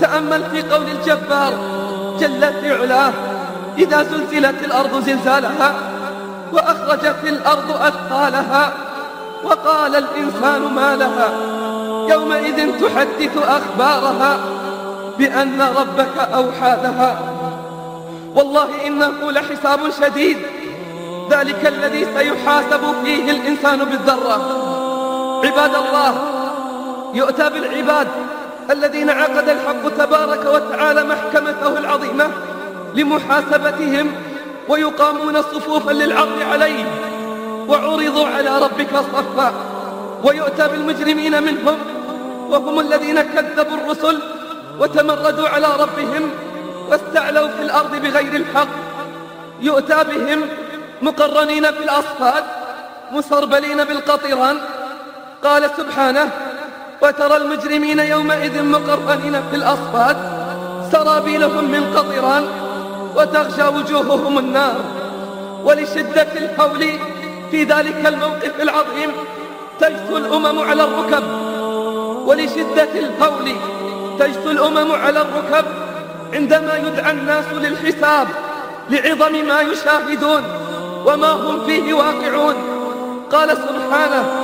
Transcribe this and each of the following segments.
تأمل في قول الجبار جلت في علاه إذا زلزلت الأرض زلزالها وأخرجت الأرض أثقالها وقال الإنسان ما لها يومئذ تحدث أخبارها بأن ربك أوحى لها. والله إنه لحساب شديد ذلك الذي سيحاسب فيه الإنسان بالذرة. عباد الله يؤتى بالعباد الذين عقد الحق تبارك وتعالى محكمته العظيمة لمحاسبتهم ويقامون صفوفا للعرض عليه وعرضوا على ربك صفا ويؤتى بالمجرمين منهم وهم الذين كذبوا الرسل وتمردوا على ربهم واستعلوا في الأرض بغير الحق يؤتى بهم مقرنين في الأصفاد مسربلين بالقطران. قال سبحانه وترى المجرمين يومئذ مقرنين في الأصفاد. سرابيلهم من قطران وتغشى وجوههم النار. ولشدة الهول في ذلك الموقف العظيم تجثو الأمم على الركب. ولشدة الهول تجثو الأمم على الركب عندما يدعى الناس للحساب لعظم ما يشاهدون وما هم فيه واقعون. قال سبحانه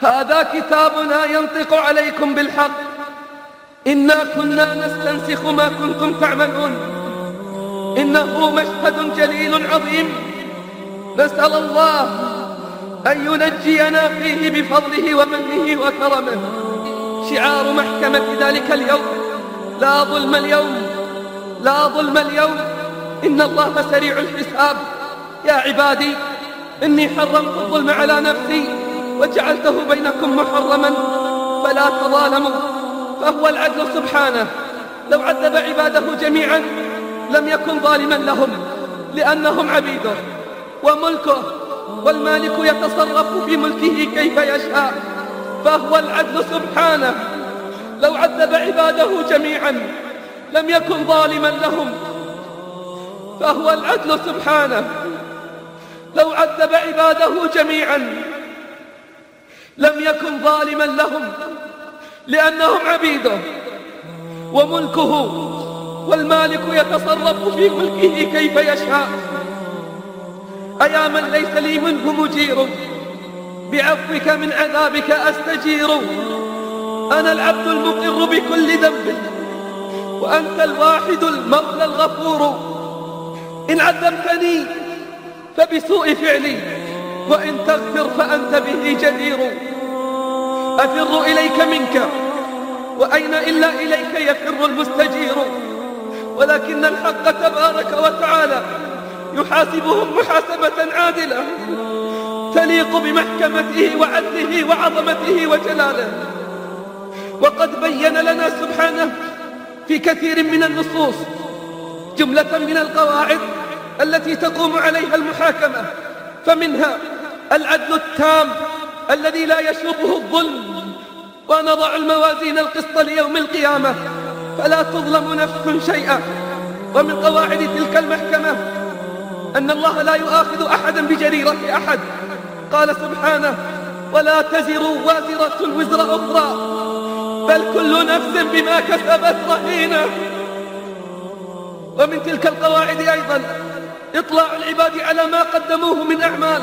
هذا كتابنا ينطق عليكم بالحق. إنا كنا نستنسخ ما كنتم تعملون. إنه مشهد جليل عظيم. نسأل الله أن ينجينا فيه بفضله ومنه وكرمه. شعار محكمة ذلك اليوم. لا ظلم اليوم. لا ظلم اليوم. إن الله سريع الحساب. يا عبادي إني حرمت الظلم على نفسي. وجعلته بينكم محرما فلا تظالموا فهو العدل سبحانه. لو عذب عباده جميعا لم يكن ظالما لهم لأنهم عبيده. وملكه والمالك يتصرف في ملكه كيف يشاء فهو العدل سبحانه. لو عذب عباده جميعا لم يكن ظالما لهم فهو العدل سبحانه. لو عذب عباده جميعا لم يكن ظالما لهم لأنهم عبيده وملكه والمالك يتصرف في ملكه كيف يشاء. أيا من ليس لي منه مجير بعفوك من عذابك أستجير. أنا العبد المقر بكل ذنب وأنت الواحد المولى الغفور. إن عذبتني فبسوء فعلي. وإن تغفر فأنت به جدير. أفر إليك منك. وأين إلا إليك يفر المستجير. ولكن الحق تبارك وتعالى يحاسبهم محاسبة عادلة. تليق بمحكمته وعدله وعظمته وجلاله. وقد بين لنا سبحانه في كثير من النصوص جملة من القواعد التي تقوم عليها المحاكمة. فمنها العدل التام الذي لا يشوبه الظلم ونضع الموازين القسط ليوم القيامة. فلا تظلم نفس شيئا. ومن قواعد تلك المحكمة أن الله لا يؤاخذ أحدا بجريرة أحد. قال سبحانه ولا تزر وازرة وزر أخرى بل كل نفس بما كسبت رهينة. ومن تلك القواعد أيضا إطلاع العباد على ما قدموه من أعمال.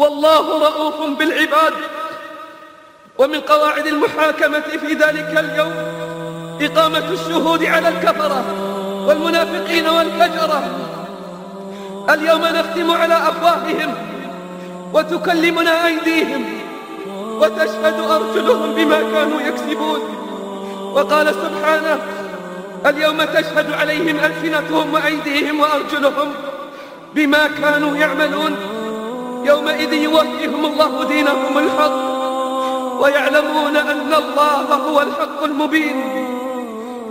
والله رؤوف بالعباد ومن قواعد المحاكمة في ذلك اليوم إقامة الشهود على الكفرة والمنافقين والفجرة. اليوم نختم على أفواههم وتكلمنا أيديهم وتشهد أرجلهم بما كانوا يكسبون. وقال سبحانه اليوم تشهد عليهم ألسنتهم وأيديهم وأرجلهم بما كانوا يعملون. يومئذ يوفيهم الله دينهم الحق ويعلمون أن الله هو الحق المبين.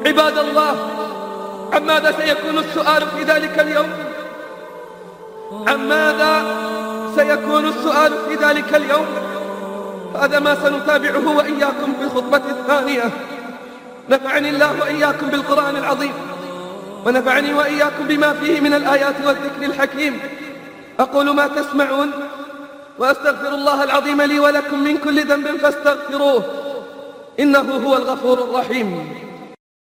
عباد الله عن ماذا سيكون السؤال في ذلك اليوم؟ عن ماذا سيكون السؤال في ذلك اليوم؟ هذا ما سنتابعه وإياكم في الخطبة الثانية. نفعني الله وإياكم بالقرآن العظيم ونفعني وإياكم بما فيه من الآيات والذكر الحكيم. أقول ما تسمعون وأستغفر الله العظيم لي ولكم من كل ذنب فاستغفروه إنه هو الغفور الرحيم.